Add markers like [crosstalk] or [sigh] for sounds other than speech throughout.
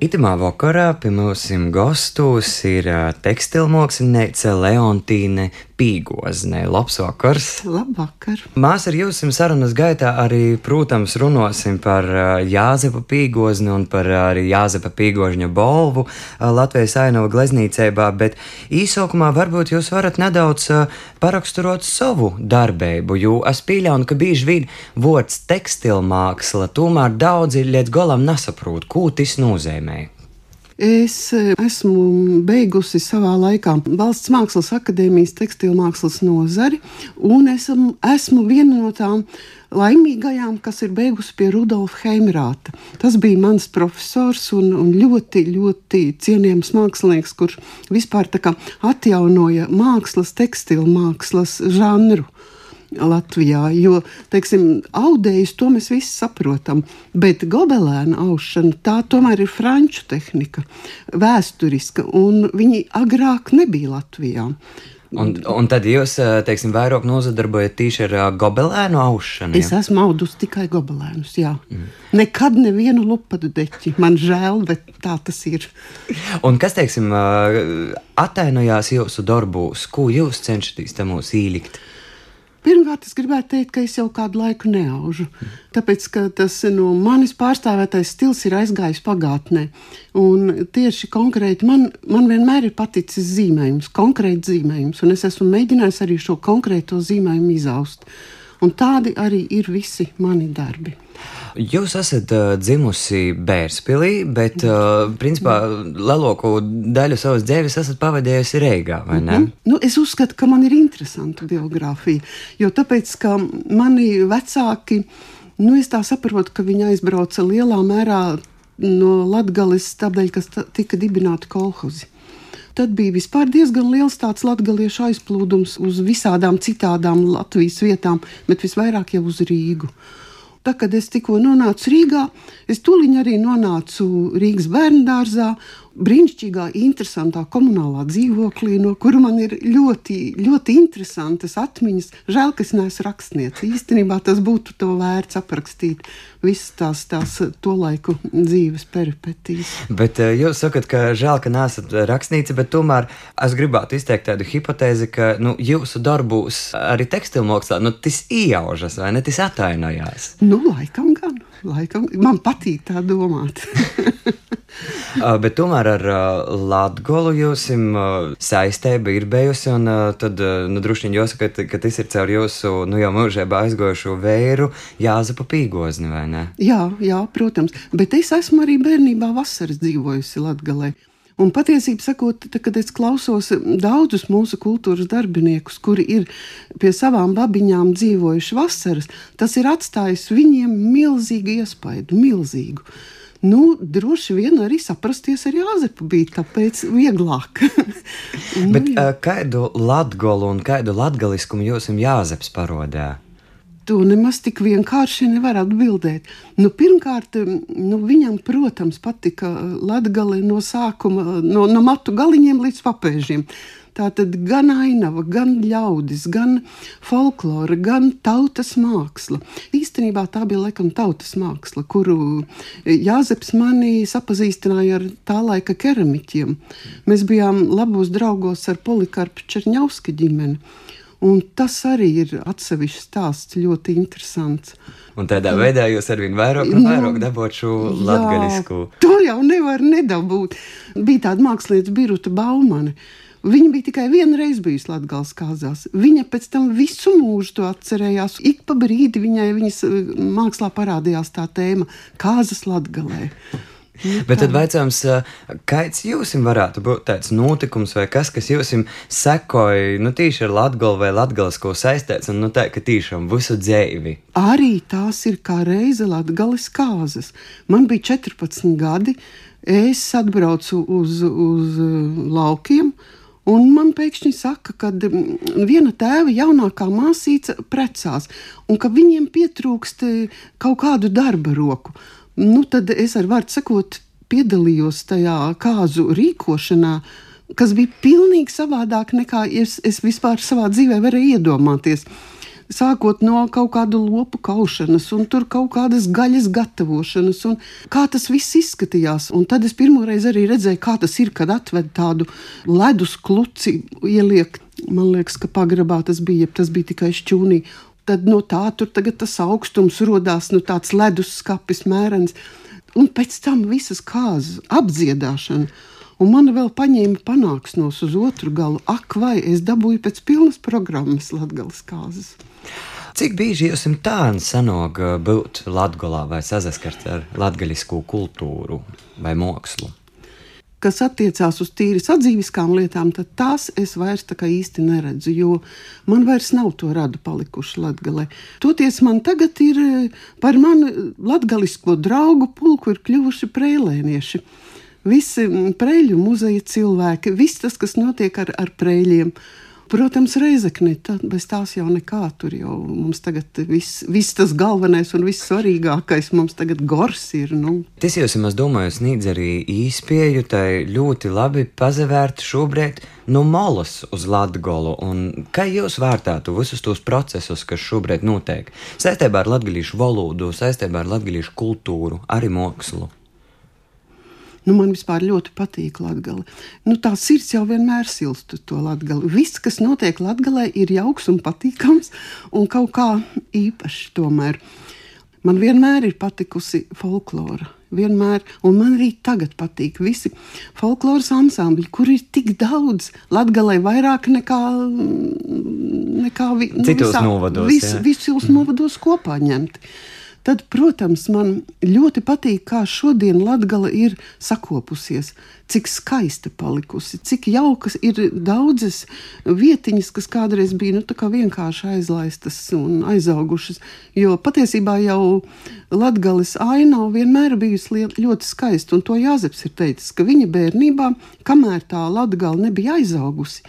Itamā vakarā pie mums gastos ir tekstilmākslinieca Leontīne Pīgozne. Labs vakars! Labvakar! Mēs ar jums sarunas gaitā arī, protams, runāsim par Jāzepa Pīgozni un par arī Jāzepa Pīgožņa bolvu Latvijas ainava gleznīcībā, bet īsākumā varbūt jūs varat nedaudz paraksturot savu darbību, jo es pieļauju, ka bieži vien vārds tekstilmāksla tomēr daudzi līdz galam nesaprot, ko tas nozīmē. Es eh, esmu beigusi savā laikā Valsts Mākslas akadēmijas tekstilmākslas nozari, un esmu, esmu viena no tām laimīgajām, kas ir beigusi pie Rudolfa Heimrāta. Tas bija mans profesors un, un ļoti, ļoti cienījams mākslinieks, kurš vispār atjaunoja mākslas, tekstilmākslas žanru. Latvijā. Jo, teiksim, audējus to mēs visi saprotam, bet gobelēna aušana tā tomēr ir franču tehnika, vēsturiska, un viņi agrāk nebija Latvijā. Un, un tad jūs, teiksim, vairāk nozadarbojaties tieši ar gobelēnu aušanu? Es esmu audus tikai gobelēnus, jā. Mm. Nekad nevienu lupatu deķi. Man žēl, bet tā tas ir. Un kas, teiksim, atainojās jūsu darbos, ko jūs cenšaties tam mūs īlikt? Pirmkārt, es gribētu teikt, ka es jau kādu laiku neaužu. Tāpēc, ka tas no manis pārstāvētais stils ir aizgājis pagātnē. Un tieši konkrēti man, man vienmēr ir paticis zīmējums, konkrēts zīmējums, un es esmu mēģinājis arī šo konkrēto zīmējumu izaust. Un tādi arī ir visi mani darbi. Jūs esat uh, dzimusi Bērspīlī, bet uh, principā lielāko daļu savas dzīves esat pavadījusi Reigā? Mm -hmm. nu, es uzskatu, ka man ir interesanta biogrāfija, jo tāpēc, ka mani vecāki, nu, es tā saprotu, ka viņi aizbrauca lielā mērā no Latgales, tādēļ, ka tika dibināti kolhozi tad bija vispār diezgan liels tāds latgaliešu aizplūdums uz visādām citādām Latvijas vietām, bet visvairāk jau uz Rīgu. Tā, kad es tikko nonācu Rīgā, es tūlīt arī nonācu Rīgas bērnu dārzā brīnišķīgā, interesantā komunālā dzīvoklī, no kura man ir ļoti, ļoti interesantas atmiņas. Žēl, ka es neesmu rakstniece. Īstenībā tas būtu to vērts aprakstīt visas tās, tās to laiku dzīves peripetijas. Bet eh, jūs sakat, ka žēl, ka neesat rakstniece, bet tomēr es gribētu izteikt tādu hipotēzi, ka nu, jūsu darbos arī tekstilmokslā nu, tas iejaužas vai ne, tas atainojās. Nu, laikam gan. Laikam, man patīk tā domāt. [laughs] Uh, bet tomēr ar uh, Latviju jūs uh, saistība ir bijusi, un tad nu, droši vien jāsaka, ka, ka tas ir caur jūsu nu, jau mūžībā aizgojušo vēru Jāzepa Pīgozni, vai ne? Jā, jā, protams, bet es esmu arī bērnībā vasaras dzīvojusi Latgalē. Un patiesībā sakot, tad, kad es klausos daudzus mūsu kultūras darbiniekus, kuri ir pie savām babiņām dzīvojuši vasaras, tas ir atstājis viņiem milzīgu iespaidu, milzīgu. Nu, droši vien arī saprasties ar Jāzepu bija tāpēc vieglāk. [laughs] nu, Bet, jā. kādu latgolu un kādu latgaliskumu jūs jums Jāzeps parodē? To nemaz tik vienkārši nevar atbildēt. Nu, pirmkārt, nu, viņam, protams, patika latgale no sākuma, no, no matu galiņiem līdz papēžiem. Tā tad gan ainava, gan ļaudis, gan folklora, gan tautas māksla. Īstenībā tā bija laikam tautas māksla, kuru Jāzeps mani sapazīstināja ar tā laika keramiķiem. Mēs bijām labos draugos ar Polikarpu Čerņauska ģimeni. Un tas arī ir atsevišķs stāsts, ļoti interesants. Un tādā veidā jūs ar vien vairāk un vairāk nu, dabūjāt šo latviešu. To jau nevar nedabūt. Bija tāda mākslinieca Biruta Baumane. Viņa bija tikai vienu reizi bijusi Latvijas kāzās. Viņa pēc tam visu mūžu to atcerējās. Ik pa brīdi viņai viņas eh, mākslā parādījās tā tēma - kāzas latgalē. [laughs] Bet tad jautājums, kāds jums varētu būt tāds notikums, vai kas, kas jums sekoja, nu, tīši ar latgabalu vai latgalisko saistīts, un nu, tā, ka tiešām visu dzīvi? Arī tās ir kā reize latgalis kāzas. Man bija 14 gadi, es atbraucu uz, uz laukiem. Un man pēkšņi saka, ka viena tēva jaunākā māsīca precās, un ka viņiem pietrūkst kaut kādu darba roku. Nu, tad es ar vārdu sakot, piedalījos tajā kāzu rīkošanā, kas bija pilnīgi savādāk nekā es, es vispār savā dzīvē varēju iedomāties. sākot no kaut kāda lopu kaušanas, un tur kaut kādas gaļas gatavošanas, un kā tas viss izskatījās. Un tad es pirmoreiz arī redzēju, kā tas ir, kad atved tādu ledus kluci, ieliek, man liekas, ka pagrabā tas bija, tas bija tikai šķūnī. Tad no tā tur tagad tas augstums radās, nu tāds ledus skapis mērens, un pēc tam visas kāzas apdziedāšana un man vēl paņēma panāksnos uz otru galu. Ak, vai es dabūju pēc pilnas programmas Latvijas kāzas. Cik bieži jums tādu sanāk būt Latvijā vai sazaskart ar latgaļisku kultūru vai mākslu? Kas attiecās uz tīri sadzīviskām lietām, tad tās es vairs tā kā īsti neredzu, jo man vairs nav to radu palikuši latgalē. Toties man tagad ir par mani latgalisko draugu pulku ir kļuvuši prēlēnieši visi mm, preļu muzeja cilvēki, viss tas, kas notiek ar, ar preļiem. Protams, reizekne, tā, bez tās jau nekā tur jau mums tagad viss, viss tas galvenais un viss svarīgākais mums tagad gors ir. Nu. Tas jau, es domāju, sniedz arī īspēju, tai ļoti labi pazavērt šobrīd no malas uz Latgolu. Un kā jūs vērtētu visus tos procesus, kas šobrīd notiek? Saistībā ar latgalīšu valodu, saistībā ar latgalīšu kultūru, arī mākslu. Nu, man vispār ļoti patīk Latvija. Nu, tā sirds jau vienmēr silst uz to Latviju. Viss, kas notiek Latvijā, ir jauks un patīkams un kaut kā īpašs. Tomēr man vienmēr ir patikusi folklora. Vienmēr, un man arī tagad patīk visi folkloras ansambļi, kur ir tik daudz latgalē, vairāk nekā, nekā vi, nu, citos visā, novados. Vis, visos mm. novados kopā ņemti. Tad, protams, man ļoti patīk, kā šodien Latvija ir sakopusies, cik skaista palikusi, cik jaukas ir daudzas vietiņas, kas kādreiz bija nu, vienkārši aizlaistas un aizaugušas. Jo patiesībā jau Latvijas aina vienmēr bijusi ļoti skaista, un to Jāzeps ir teicis, ka viņa bērnībā, kamēr tā Latvija nebija aizaugusi,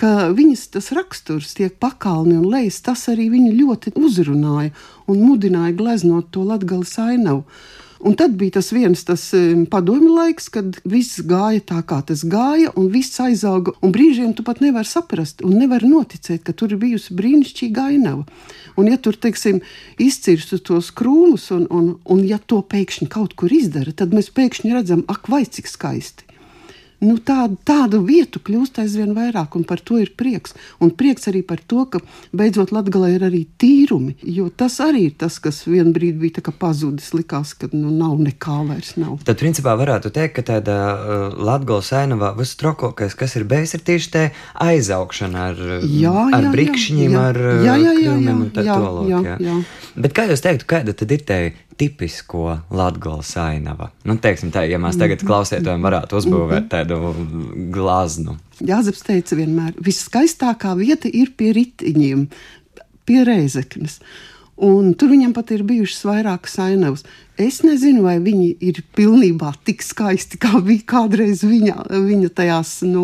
ka viņas tas raksturs tiek pakalni un lejas, tas arī viņu ļoti uzrunāja un mudināja gleznot to latgales ainavu. Un tad bija tas viens tas padomju laiks, kad viss gāja tā, kā tas gāja, un viss aizauga. Un brīžiem tu pat nevari saprast, un nevari noticēt, ka tur ir bijusi brīnišķīga ainava. Un, ja tur, teiksim, izcirstu tos krūmus, un, un, un ja to pēkšņi kaut kur izdara, tad mēs pēkšņi redzam, ak, vai cik skaisti nu, tādu, tādu vietu kļūst aizvien vairāk, un par to ir prieks. Un prieks arī par to, ka beidzot Latvijā ir arī tīrumi, jo tas arī ir tas, kas vienā brīdī bija pazudis. Likās, ka nu, nav nekā vairs. Nav. Tad, principā, varētu teikt, ka tāda uh, Latvijas ainavā vistrokākais, kas ir bijis, ir tieši tā aizaugšana ar, jā, ar jā, brikšņiem, jā, ar jā, jā, jā, jā, un tā tālāk. Bet kā jūs teiktu, kāda tad ir tā tipisko latgāles ainava. Nu, teiksim, tā, ja mēs tagad mhm. klausītājiem varētu uzbūvēt mhm. tādu glaznu. Jāzeps teica vienmēr, viskaistākā vieta ir pie ritiņiem, pie reizeknes. Un tur viņam pat ir bijušas vairākas ainavas. Es nezinu, vai viņi ir pilnībā tik skaisti, kā bija kādreiz viņa, viņa tajās nu,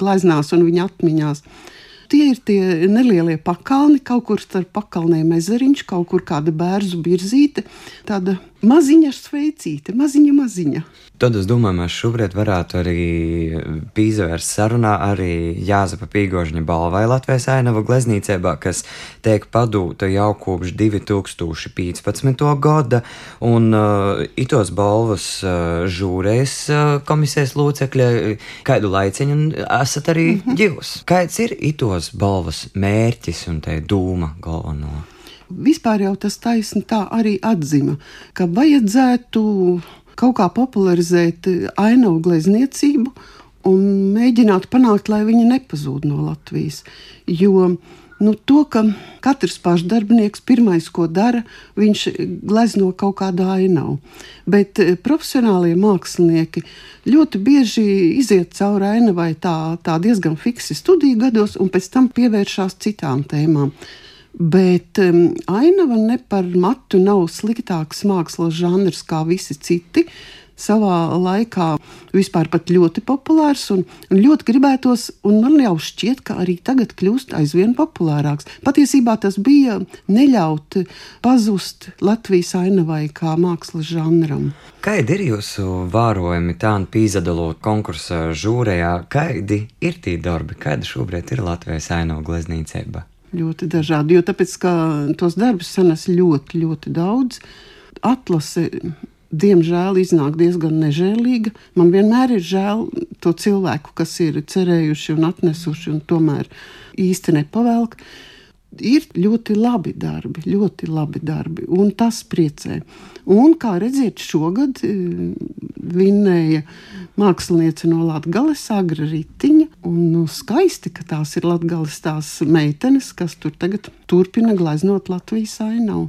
glaznās un viņa atmiņās. Uh, Tie ir tie nelielie pakalni, kaut kur starp pakalnēm ezeriņš, kaut kur kāda bērnu virzīte, tāda maziņa sveicīte, maziņa maziņa. Tad es domāju, mēs šobrīd varētu arī pīzvērst sarunā arī Jāzepa Pīgožņa balvai Latvijas ainava gleznīcībā, kas tiek padūta jau kopš 2015. gada, un uh, itos balvas uh, žūrēs uh, komisijas locekļa kādu laiciņu, esat arī mm -hmm. jūs. Kāds ir itos balvas mērķis un te dūma galveno? Vispār jau tas taisni tā arī atzima, ka vajadzētu kaut kā popularizēt ainavu glezniecību un mēģināt panākt, lai viņa nepazūd no Latvijas. Jo nu, to, ka katrs pašdarbinieks pirmais, ko dara, viņš glezno kaut kādu ainavu. Bet eh, profesionālie mākslinieki ļoti bieži iziet cauri ainavai tā, tā diezgan fiksi studiju gados, un pēc tam pievēršās citām tēmām. Bet um, ainava ne par matu nav sliktāks mākslas žanrs kā visi citi. Savā laikā vispār ļoti populārs un, un ļoti gribētos, un man jau šķiet, ka arī tagad kļūst aizvien populārāks. Patiesībā tas bija neļaut pazust Latvijas ainavai kā mākslas žanram. Kādi ir jūsu vērojumi tādu pīzadalu konkursa žūrējā? Kādi ir tie darbi, kāda šobrīd ir Latvijas ainava gleznīcība? ļoti dažādi. Jo tāpēc, ka tos darbus sanes ļoti, ļoti daudz, atlase. Diemžēl iznāk diezgan nežēlīga. Man vienmēr ir žēl to cilvēku, kas ir cerējuši un atnesuši, un tomēr īsti nepavelk. Ir ļoti labi darbi, ļoti labi darbi, un tas priecē. Un, kā redziet, šogad e, vinnēja māksliniece no Latvijas, Agra Ritiņa. Un, nu, skaisti, ka tās ir Latvijas tās meitenes, kas tur tagad turpina gleznot Latvijas ainavu.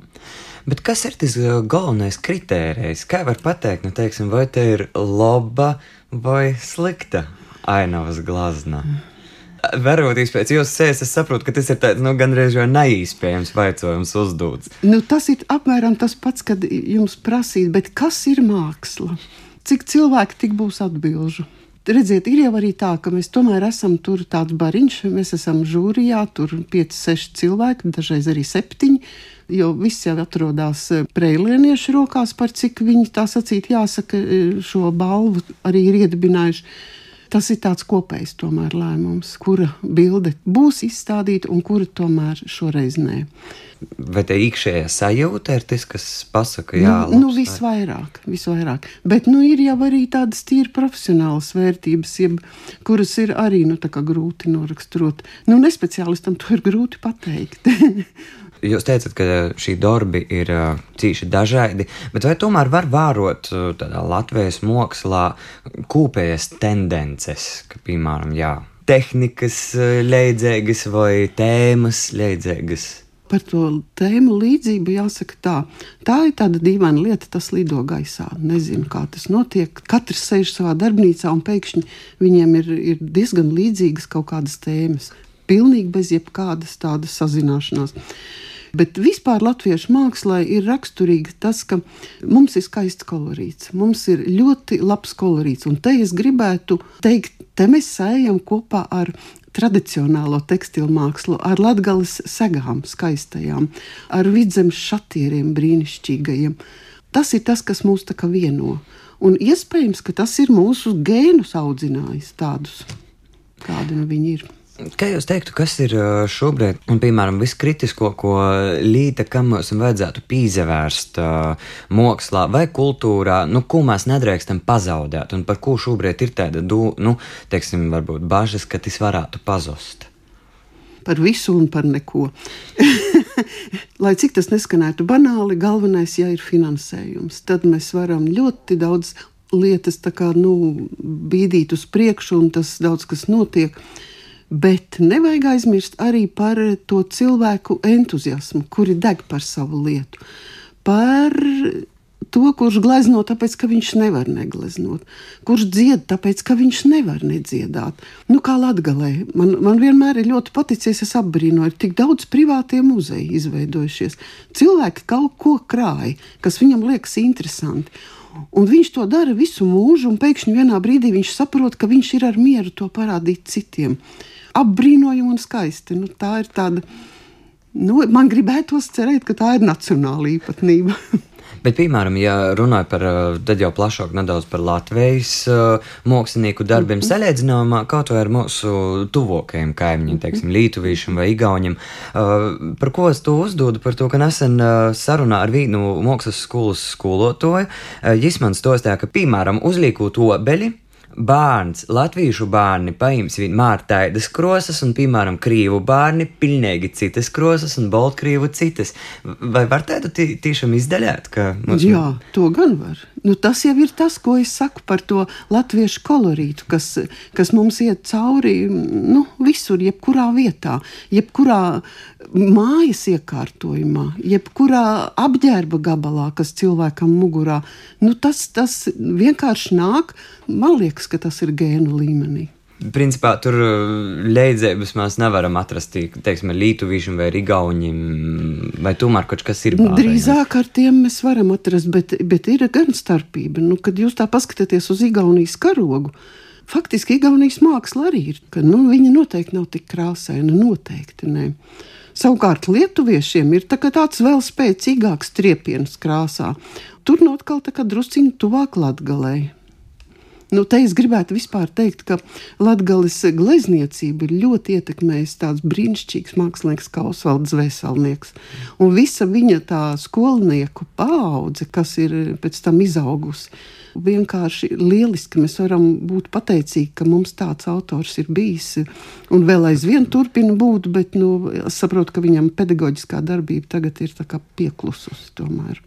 Bet kas ir tas e, galvenais kritērijs? Kā var pateikt, nu, teiksim, vai te ir laba vai slikta ainavas glazna? Veroties pēc jūsu sēdes, es saprotu, ka tas ir tāds nu, gandrīz jau neizspējams jautājums uzdūts. Nu, tas ir apmēram tas pats, kad jums prasīt, kas ir māksla? Cik cilvēki tik būs atbildžu? Redziet, ir jau arī tā, ka mēs tomēr esam tur tāds bariņš, mēs esam žūrijā, tur 5, 6 cilvēki, dažreiz arī 7, jo viss jau atrodas preilieniešu rokās, par cik viņi tā sacīt, jāsaka, šo balvu arī ir iedibinājuši. Tas ir tāds kopējs tomēr lēmums, kura bilde būs izstādīta un kura tomēr šoreiz nē. Vai tā iekšējā sajūta ir tas, kas pasaka, jā, nu, nu visvairāk, visvairāk. Bet nu, ir jau arī tādas tīri profesionālas vērtības, jeb, kuras ir arī nu, grūti noraksturot. Nu, nespeciālistam to ir grūti pateikt. [laughs] Jūs teicat, ka šī darbi ir cīši dažādi, bet vai tomēr var vērot tādā Latvijas mākslā kūpējas tendences, ka, piemēram, jā, tehnikas līdzīgas vai tēmas līdzīgas? Par to tēmu līdzību jāsaka tā. Tā ir tāda dīvaina lieta, tas lido gaisā. Nezinu, kā tas notiek. Katrs sēž savā darbnīcā un pēkšņi viņiem ir, ir diezgan līdzīgas kaut kādas tēmas. Pilnīgi bez jebkādas tādas sazināšanās. Bet vispār latviešu mākslā ir raksturīgi tas, ka mums ir skaists kolorīts, mums ir ļoti labs kolorīts. Un te es gribētu teikt, te mēs sējam kopā ar tradicionālo tekstilu mākslu, ar latgales segām, skaistajām, ar vidzemes šatieriem brīnišķīgajiem. Tas ir tas, kas mūs tā kā vieno. Un iespējams, ka tas ir mūsu gēnus audzinājis tādus, kādi nu viņi ir. Kā jūs teiktu, kas ir šobrīd, un, piemēram, viss kritisko, ko līta, kam mums vajadzētu pīzevērst uh, mākslā vai kultūrā, nu, ko mēs nedrīkstam pazaudēt, un par ko šobrīd ir tāda, nu, teiksim, varbūt bažas, ka tas varētu pazust? Par visu un par neko. [laughs] Lai cik tas neskanētu banāli, galvenais, ja ir finansējums, tad mēs varam ļoti daudz lietas kā, nu, bīdīt uz priekšu, un tas daudz kas notiek. Uh, Bet nevajag aizmirst arī par to cilvēku entuziasmu, kuri deg par savu lietu. Par to, kurš glezno, tāpēc, ka viņš nevar negleznot, kurš dzied, tāpēc, ka viņš nevar nedziedāt. Nu, kā Latvijā, man, man vienmēr ir ļoti paticies, es apbrīnoju, tik daudz privātie muzeji izveidojušies. Cilvēki kaut ko krāj, kas viņam liekas interesanti. Un viņš to dara visu mūžu, un pēkšņi vienā brīdī viņš saprot, ka viņš ir ar mieru to parādīt citiem apbrīnojami un skaisti. Nu, tā ir tāda, nu, man gribētos cerēt, ka tā ir nacionāla īpatnība. [laughs] Bet, piemēram, ja runājam par tad jau plašāk nedaudz par Latvijas uh, mākslinieku darbiem, mm -hmm. salīdzinājumā kaut vai ar mūsu tuvākajiem kaimiņiem, teiksim, Lietuvīšiem vai Igauniem, uh, par ko es to uzdodu, par to, ka nesen uh, sarunā ar vienu mākslas skolas skolotoju, uh, jis man stostīja, ka, piemēram, uzliekot obeļi, bērns, latviešu bērni paims vienmēr tādas krosas, un, piemēram, krīvu bērni pilnīgi citas krosas, un baltkrīvu citas. Vai var tādu tiešām izdaļāt? Jā, to gan var. Nu, tas jau ir tas, ko es saku par to latviešu kolorītu, kas, kas mums iet cauri nu, visur, jebkurā vietā, jebkurā mājas iekārtojumā, jebkurā apģērba gabalā, kas cilvēkam mugurā. Nu, tas, tas vienkārši nāk, man liekas, ka tas ir gēnu līmenī. Principā tur leidzības mēs nevaram atrast, teiksim, lītuvīšiem vai rigauņiem, vai tomēr kaut kas ir. Bādējums. Drīzāk ar tiem mēs varam atrast, bet, bet ir gan starpība. Nu, kad jūs tā paskatāties uz Igaunijas karogu, faktiski Igaunijas māksla arī ir, ka nu, viņa noteikti nav tik krāsaina, noteikti ne. Savukārt lietuviešiem ir tā tāds vēl spēcīgāks triepiens krāsā. Tur no atkal tā kā drusciņi tuvāk latgalēji. Nu, te es gribētu vispār teikt, ka Latvijas glezniecība ir ļoti ietekmējusi tāds brīnišķīgs mākslinieks kā Osvalds Veselnieks. Un visa viņa tā skolnieku paudze, kas ir pēc tam izaugusi, vienkārši lieliski. Mēs varam būt pateicīgi, ka mums tāds autors ir bijis un vēl aizvien turpina būt, bet nu, es saprotu, ka viņam pedagoģiskā darbība tagad ir pieklususi tomēr.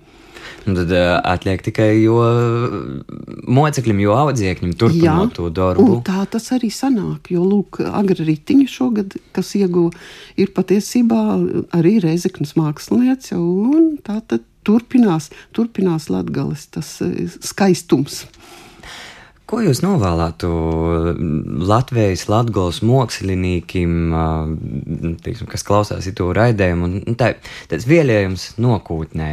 Un tad uh, atliek tikai jo mocekļiem, jo audzēkņiem turpināt to darbu. Tā tas arī sanāk, jo lūk, Agra Ritiņa šogad, kas ieguva, ir patiesībā arī Reizeknas māksliniece, un tā tad turpinās, turpinās Latgales tas skaistums. Ko jūs novēlētu Latvijas Latvijas māksliniekiem, kas klausās to raidījumu, un tā, tāds vielējums nokūtnē?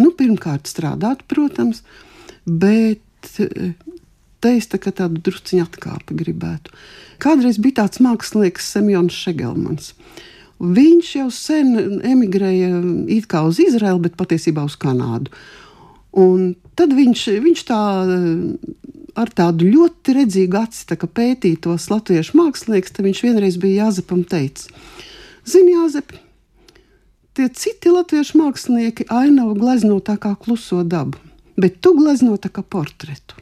Nu, pirmkārt, strādāt, protams, bet eh, te es tā tādu drusciņu atkāpi gribētu. Kādreiz bija tāds mākslinieks Semjons Šegelmans. Viņš jau sen emigrēja it kā uz Izraelu, bet patiesībā uz Kanādu. Un tad viņš, viņš tā ar tādu ļoti redzīgu aci tā pētīja tos latviešu māksliniekus. Tad viņš vienreiz bija Jāzepam teicis: Zini, Jāzep, tie citi latviešu mākslinieki ainavu glezno tā kā kluso dabu, bet tu glezno tā kā portretu.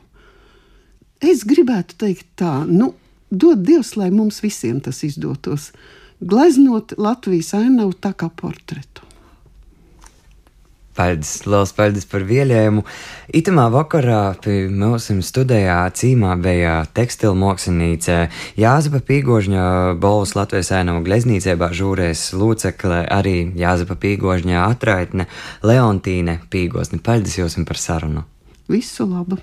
Es gribētu teikt tā, nu, dod Dievs, lai mums visiem tas izdotos. Gleznot Latvijas ainavu tā kā portretu. Paldies, liels paldies par vielējumu. Itamā vakarā pie mums studijā cīmā bija tekstilu māksliniece Jāzepa Pīgožņa Bolvas Latvijas ēnavu gleznīcībā žūrēs lūcekle arī Jāzepa Pīgožņa atraitne Leontīne Pīgosni. Paldies jums par sarunu! Visu labu!